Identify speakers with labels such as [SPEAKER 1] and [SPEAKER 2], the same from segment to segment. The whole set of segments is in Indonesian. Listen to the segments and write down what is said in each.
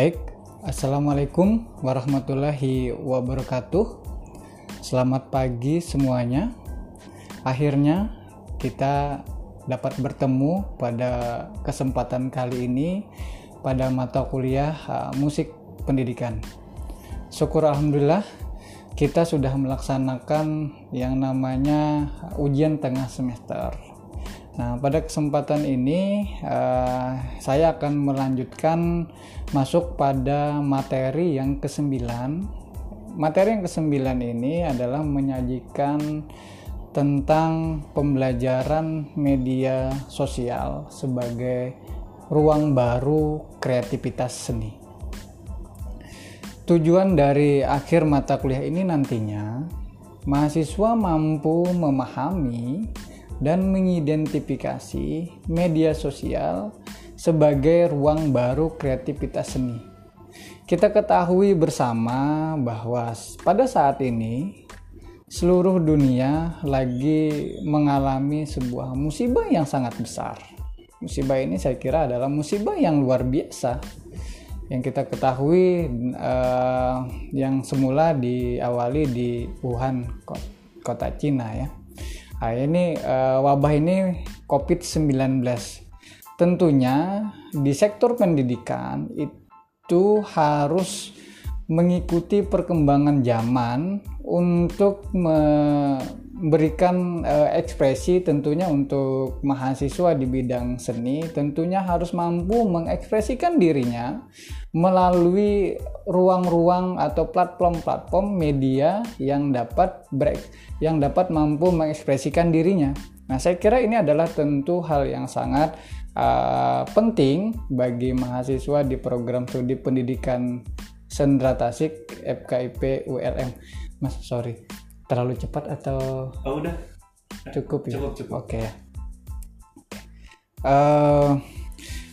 [SPEAKER 1] Baik, Assalamualaikum warahmatullahi wabarakatuh. Selamat pagi semuanya. Akhirnya kita dapat bertemu pada kesempatan kali ini pada mata kuliah uh, musik pendidikan. Syukur alhamdulillah kita sudah melaksanakan yang namanya ujian tengah semester. Nah, pada kesempatan ini uh, saya akan melanjutkan masuk pada materi yang kesembilan. Materi yang kesembilan ini adalah menyajikan tentang pembelajaran media sosial sebagai ruang baru kreativitas seni. Tujuan dari akhir mata kuliah ini nantinya mahasiswa mampu memahami dan mengidentifikasi media sosial sebagai ruang baru kreativitas seni. Kita ketahui bersama bahwa pada saat ini seluruh dunia lagi mengalami sebuah musibah yang sangat besar. Musibah ini saya kira adalah musibah yang luar biasa yang kita ketahui uh, yang semula diawali di Wuhan kota Cina ya Nah, ini uh, wabah ini COVID-19. Tentunya di sektor pendidikan itu harus mengikuti perkembangan zaman untuk memberikan uh, ekspresi tentunya untuk mahasiswa di bidang seni tentunya harus mampu mengekspresikan dirinya melalui ruang-ruang atau platform-platform media yang dapat break yang dapat mampu mengekspresikan dirinya. Nah, saya kira ini adalah tentu hal yang sangat uh, penting bagi mahasiswa di program studi pendidikan Sendra Tasik FKIP ULM. Mas, sorry, terlalu cepat atau
[SPEAKER 2] oh, udah
[SPEAKER 1] cukup ya?
[SPEAKER 2] Cukup, cukup.
[SPEAKER 1] Oke. Okay. Uh,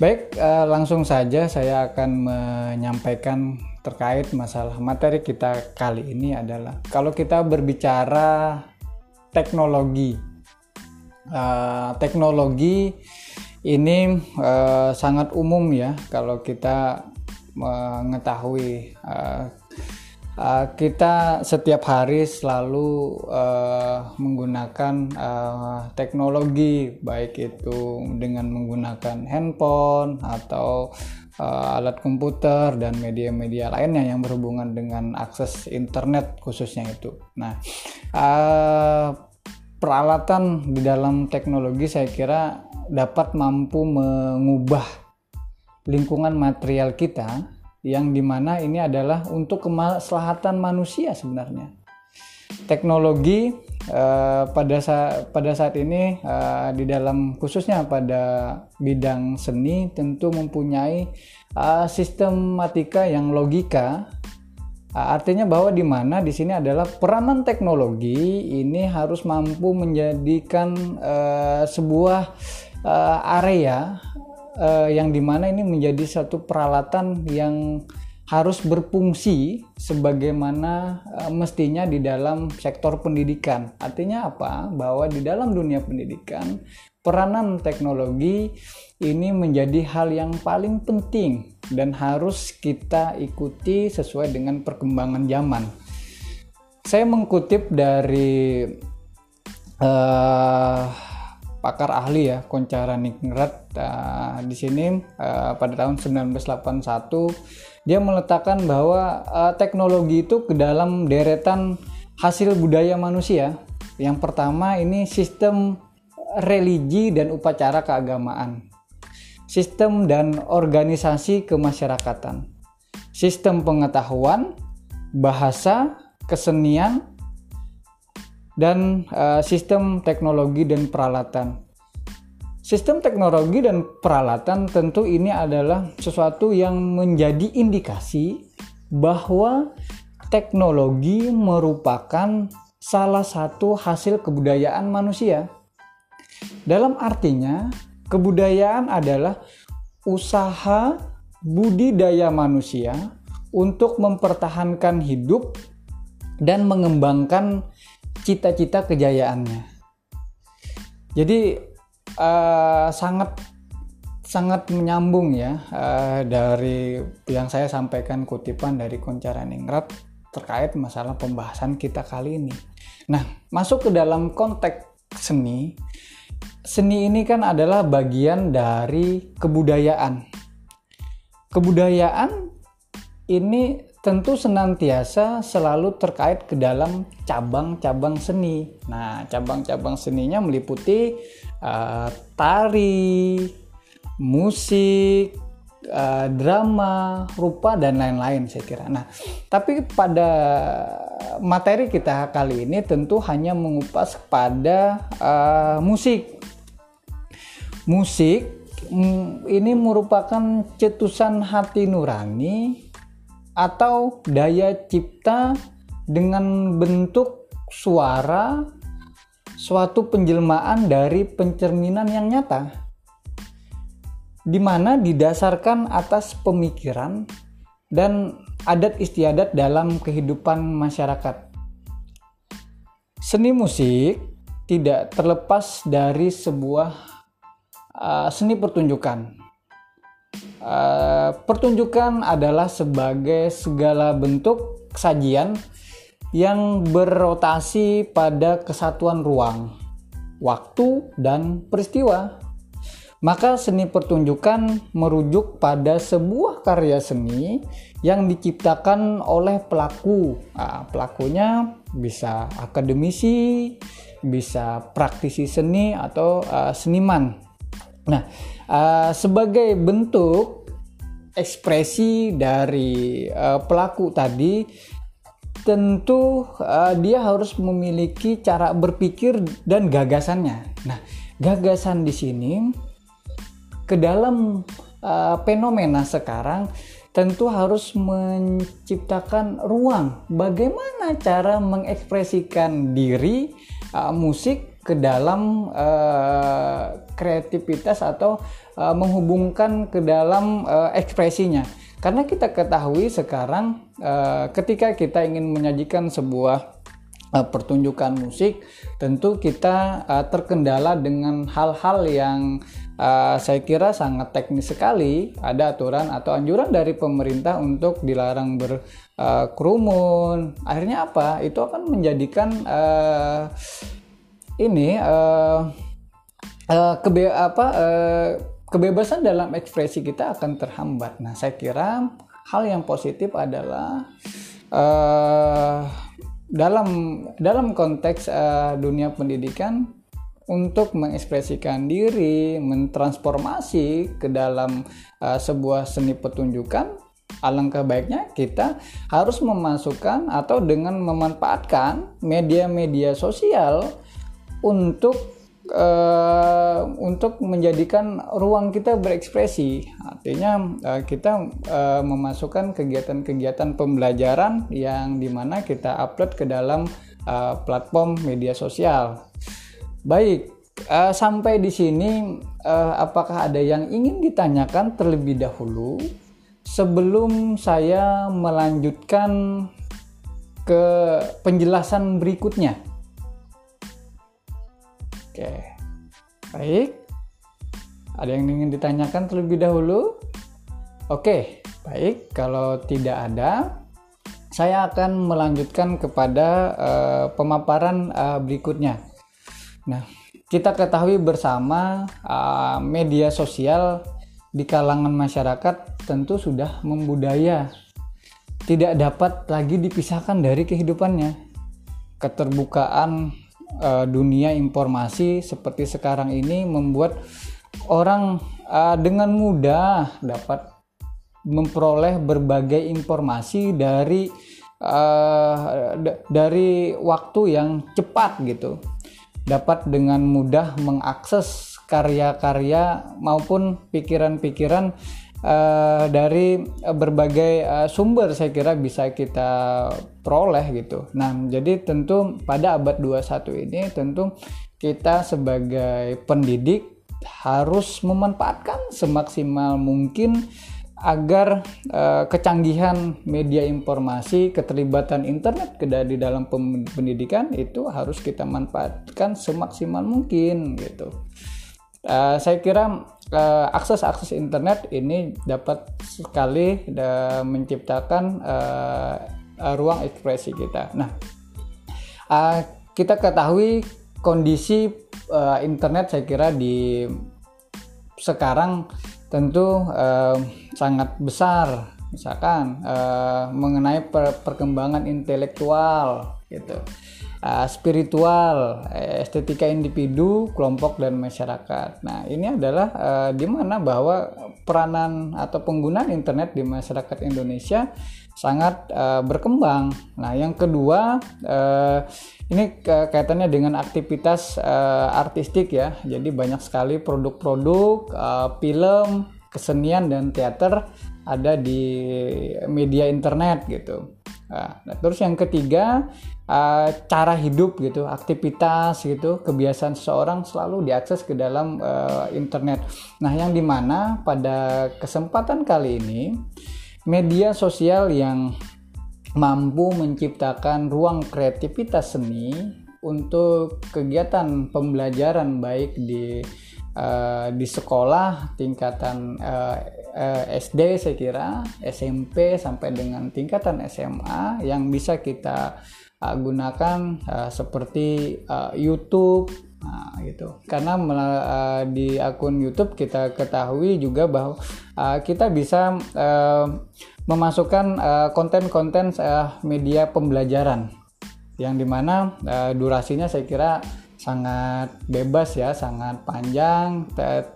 [SPEAKER 1] Baik, uh, langsung saja saya akan menyampaikan terkait masalah materi kita kali ini adalah kalau kita berbicara teknologi, uh, teknologi ini uh, sangat umum ya kalau kita mengetahui uh, Uh, kita setiap hari selalu uh, menggunakan uh, teknologi, baik itu dengan menggunakan handphone atau uh, alat komputer dan media-media lainnya yang berhubungan dengan akses internet khususnya itu. Nah, uh, peralatan di dalam teknologi saya kira dapat mampu mengubah lingkungan material kita yang di mana ini adalah untuk kemaslahatan manusia sebenarnya. Teknologi uh, pada saat pada saat ini uh, di dalam khususnya pada bidang seni tentu mempunyai uh, sistematika yang logika. Artinya bahwa di mana di sini adalah peranan teknologi ini harus mampu menjadikan sebuah uh, area uh, yang di mana ini menjadi satu peralatan yang harus berfungsi sebagaimana uh, mestinya di dalam sektor pendidikan. Artinya apa? Bahwa di dalam dunia pendidikan peranan teknologi ini menjadi hal yang paling penting dan harus kita ikuti sesuai dengan perkembangan zaman. Saya mengutip dari uh, pakar ahli ya Koncara Ningrat uh, di sini uh, pada tahun 1981 dia meletakkan bahwa uh, teknologi itu ke dalam deretan hasil budaya manusia. Yang pertama ini sistem religi dan upacara keagamaan. Sistem dan organisasi kemasyarakatan. Sistem pengetahuan, bahasa, kesenian, dan uh, sistem teknologi dan peralatan. Sistem teknologi dan peralatan tentu ini adalah sesuatu yang menjadi indikasi bahwa teknologi merupakan salah satu hasil kebudayaan manusia. Dalam artinya, kebudayaan adalah usaha budidaya manusia untuk mempertahankan hidup dan mengembangkan cita-cita kejayaannya. Jadi uh, sangat sangat menyambung ya uh, dari yang saya sampaikan kutipan dari Kuncara Ningrat terkait masalah pembahasan kita kali ini. Nah, masuk ke dalam konteks seni, seni ini kan adalah bagian dari kebudayaan. Kebudayaan ini tentu senantiasa selalu terkait ke dalam cabang-cabang seni. Nah, cabang-cabang seninya meliputi uh, tari, musik, uh, drama, rupa dan lain-lain saya kira. Nah, tapi pada materi kita kali ini tentu hanya mengupas pada uh, musik. Musik mm, ini merupakan cetusan hati nurani atau daya cipta dengan bentuk suara suatu penjelmaan dari pencerminan yang nyata di mana didasarkan atas pemikiran dan adat istiadat dalam kehidupan masyarakat. Seni musik tidak terlepas dari sebuah uh, seni pertunjukan. Uh, pertunjukan adalah sebagai segala bentuk sajian yang berotasi pada kesatuan ruang, waktu, dan peristiwa maka seni pertunjukan merujuk pada sebuah karya seni yang diciptakan oleh pelaku. Nah, pelakunya bisa akademisi, bisa praktisi seni atau uh, seniman. Nah, uh, sebagai bentuk ekspresi dari uh, pelaku tadi tentu uh, dia harus memiliki cara berpikir dan gagasannya. Nah, gagasan di sini ke dalam uh, fenomena sekarang tentu harus menciptakan ruang bagaimana cara mengekspresikan diri uh, musik ke dalam uh, kreativitas atau uh, menghubungkan ke dalam uh, ekspresinya karena kita ketahui sekarang uh, ketika kita ingin menyajikan sebuah uh, pertunjukan musik tentu kita uh, terkendala dengan hal-hal yang uh, saya kira sangat teknis sekali. Ada aturan atau anjuran dari pemerintah untuk dilarang berkerumun. Uh, Akhirnya apa? Itu akan menjadikan uh, ini uh, uh, kebe apa uh, kebebasan dalam ekspresi kita akan terhambat. Nah, saya kira hal yang positif adalah uh, dalam dalam konteks uh, dunia pendidikan untuk mengekspresikan diri, mentransformasi ke dalam uh, sebuah seni pertunjukan, alangkah baiknya kita harus memasukkan atau dengan memanfaatkan media-media sosial untuk uh, untuk menjadikan ruang kita berekspresi. Artinya uh, kita uh, memasukkan kegiatan-kegiatan pembelajaran yang di mana kita upload ke dalam uh, platform media sosial. Baik, uh, sampai di sini uh, apakah ada yang ingin ditanyakan terlebih dahulu sebelum saya melanjutkan ke penjelasan berikutnya? Oke. Baik. Ada yang ingin ditanyakan terlebih dahulu? Oke, baik. Kalau tidak ada, saya akan melanjutkan kepada uh, pemaparan uh, berikutnya. Nah, kita ketahui bersama uh, media sosial di kalangan masyarakat tentu sudah membudaya tidak dapat lagi dipisahkan dari kehidupannya. Keterbukaan uh, dunia informasi seperti sekarang ini membuat orang uh, dengan mudah dapat memperoleh berbagai informasi dari uh, dari waktu yang cepat gitu. Dapat dengan mudah mengakses karya-karya maupun pikiran-pikiran uh, dari berbagai uh, sumber saya kira bisa kita peroleh gitu. Nah, jadi tentu pada abad 21 ini tentu kita sebagai pendidik harus memanfaatkan semaksimal mungkin agar uh, kecanggihan media informasi, keterlibatan internet di dalam pendidikan itu harus kita manfaatkan semaksimal mungkin gitu. Uh, saya kira uh, akses akses internet ini dapat sekali uh, menciptakan uh, ruang ekspresi kita. Nah, uh, kita ketahui kondisi uh, internet saya kira di sekarang tentu uh, sangat besar misalkan uh, mengenai per perkembangan intelektual gitu uh, spiritual estetika individu kelompok dan masyarakat nah ini adalah uh, di mana bahwa peranan atau penggunaan internet di masyarakat Indonesia sangat uh, berkembang. Nah, yang kedua uh, ini kaitannya dengan aktivitas uh, artistik ya. Jadi banyak sekali produk-produk uh, film, kesenian dan teater ada di media internet gitu. Nah, terus yang ketiga uh, cara hidup gitu, aktivitas gitu, kebiasaan seseorang selalu diakses ke dalam uh, internet. Nah, yang di mana pada kesempatan kali ini media sosial yang mampu menciptakan ruang kreativitas seni untuk kegiatan pembelajaran baik di uh, di sekolah tingkatan uh, uh, SD saya kira SMP sampai dengan tingkatan SMA yang bisa kita uh, gunakan uh, seperti uh, YouTube Nah, gitu. Karena uh, di akun YouTube kita ketahui juga bahwa uh, kita bisa uh, memasukkan konten-konten uh, uh, media pembelajaran yang di mana uh, durasinya saya kira sangat bebas ya, sangat panjang.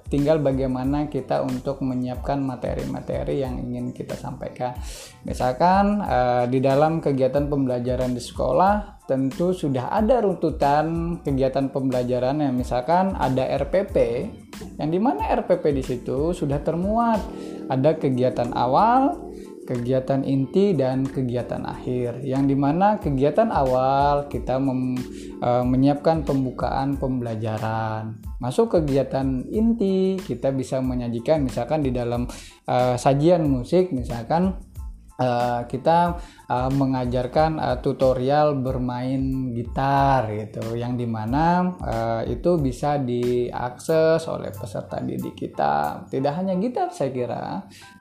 [SPEAKER 1] Tinggal bagaimana kita untuk menyiapkan materi-materi yang ingin kita sampaikan. Misalkan uh, di dalam kegiatan pembelajaran di sekolah tentu sudah ada runtutan kegiatan pembelajaran yang misalkan ada RPP yang di mana RPP di situ sudah termuat ada kegiatan awal kegiatan inti dan kegiatan akhir yang di mana kegiatan awal kita mem, e, menyiapkan pembukaan pembelajaran. Masuk kegiatan inti kita bisa menyajikan misalkan di dalam e, sajian musik misalkan uh, kita uh, mengajarkan uh, tutorial bermain gitar gitu yang di mana uh, itu bisa diakses oleh peserta didik kita. Tidak hanya gitar saya kira.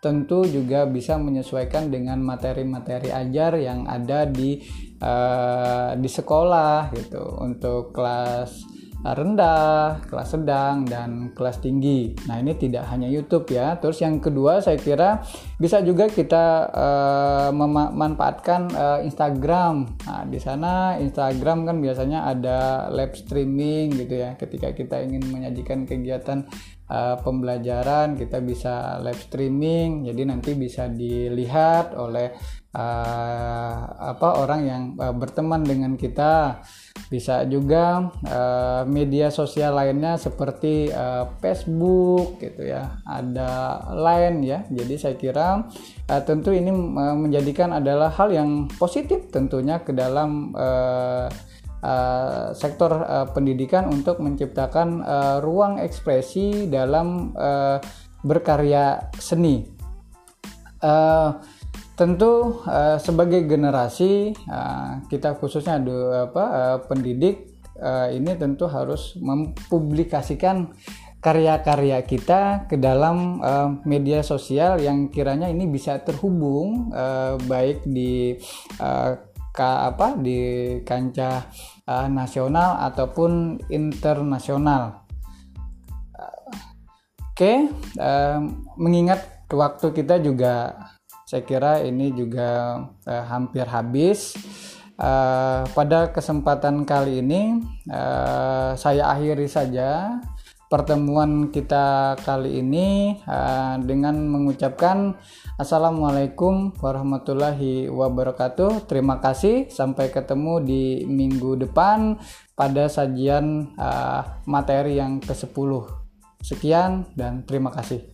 [SPEAKER 1] Tentu juga bisa menyesuaikan dengan materi-materi ajar yang ada di uh, di sekolah gitu untuk kelas rendah, kelas sedang, dan kelas tinggi. Nah, ini tidak hanya YouTube ya. Terus yang kedua, saya kira bisa juga kita uh, memanfaatkan uh, Instagram. Nah, di sana Instagram kan biasanya ada live streaming gitu ya. Ketika kita ingin menyajikan kegiatan uh, pembelajaran, kita bisa live streaming. Jadi nanti bisa dilihat oleh uh, apa orang yang uh, berteman dengan kita bisa juga uh, media sosial lainnya seperti uh, Facebook gitu ya. Ada lain ya. Jadi saya kira uh, tentu ini uh, menjadikan adalah hal yang positif tentunya ke dalam uh, uh, sektor uh, pendidikan untuk menciptakan uh, ruang ekspresi dalam uh, berkarya seni. Uh, tentu uh, sebagai generasi uh, kita khususnya apa uh, pendidik uh, ini tentu harus mempublikasikan karya-karya kita ke dalam uh, media sosial yang kiranya ini bisa terhubung uh, baik di uh, ka, apa di kancah uh, nasional ataupun internasional. Oke, okay, uh, mengingat waktu kita juga saya kira ini juga uh, hampir habis. Uh, pada kesempatan kali ini uh, saya akhiri saja pertemuan kita kali ini uh, dengan mengucapkan Assalamualaikum warahmatullahi wabarakatuh. Terima kasih. Sampai ketemu di minggu depan pada sajian uh, materi yang ke-10. Sekian dan terima kasih.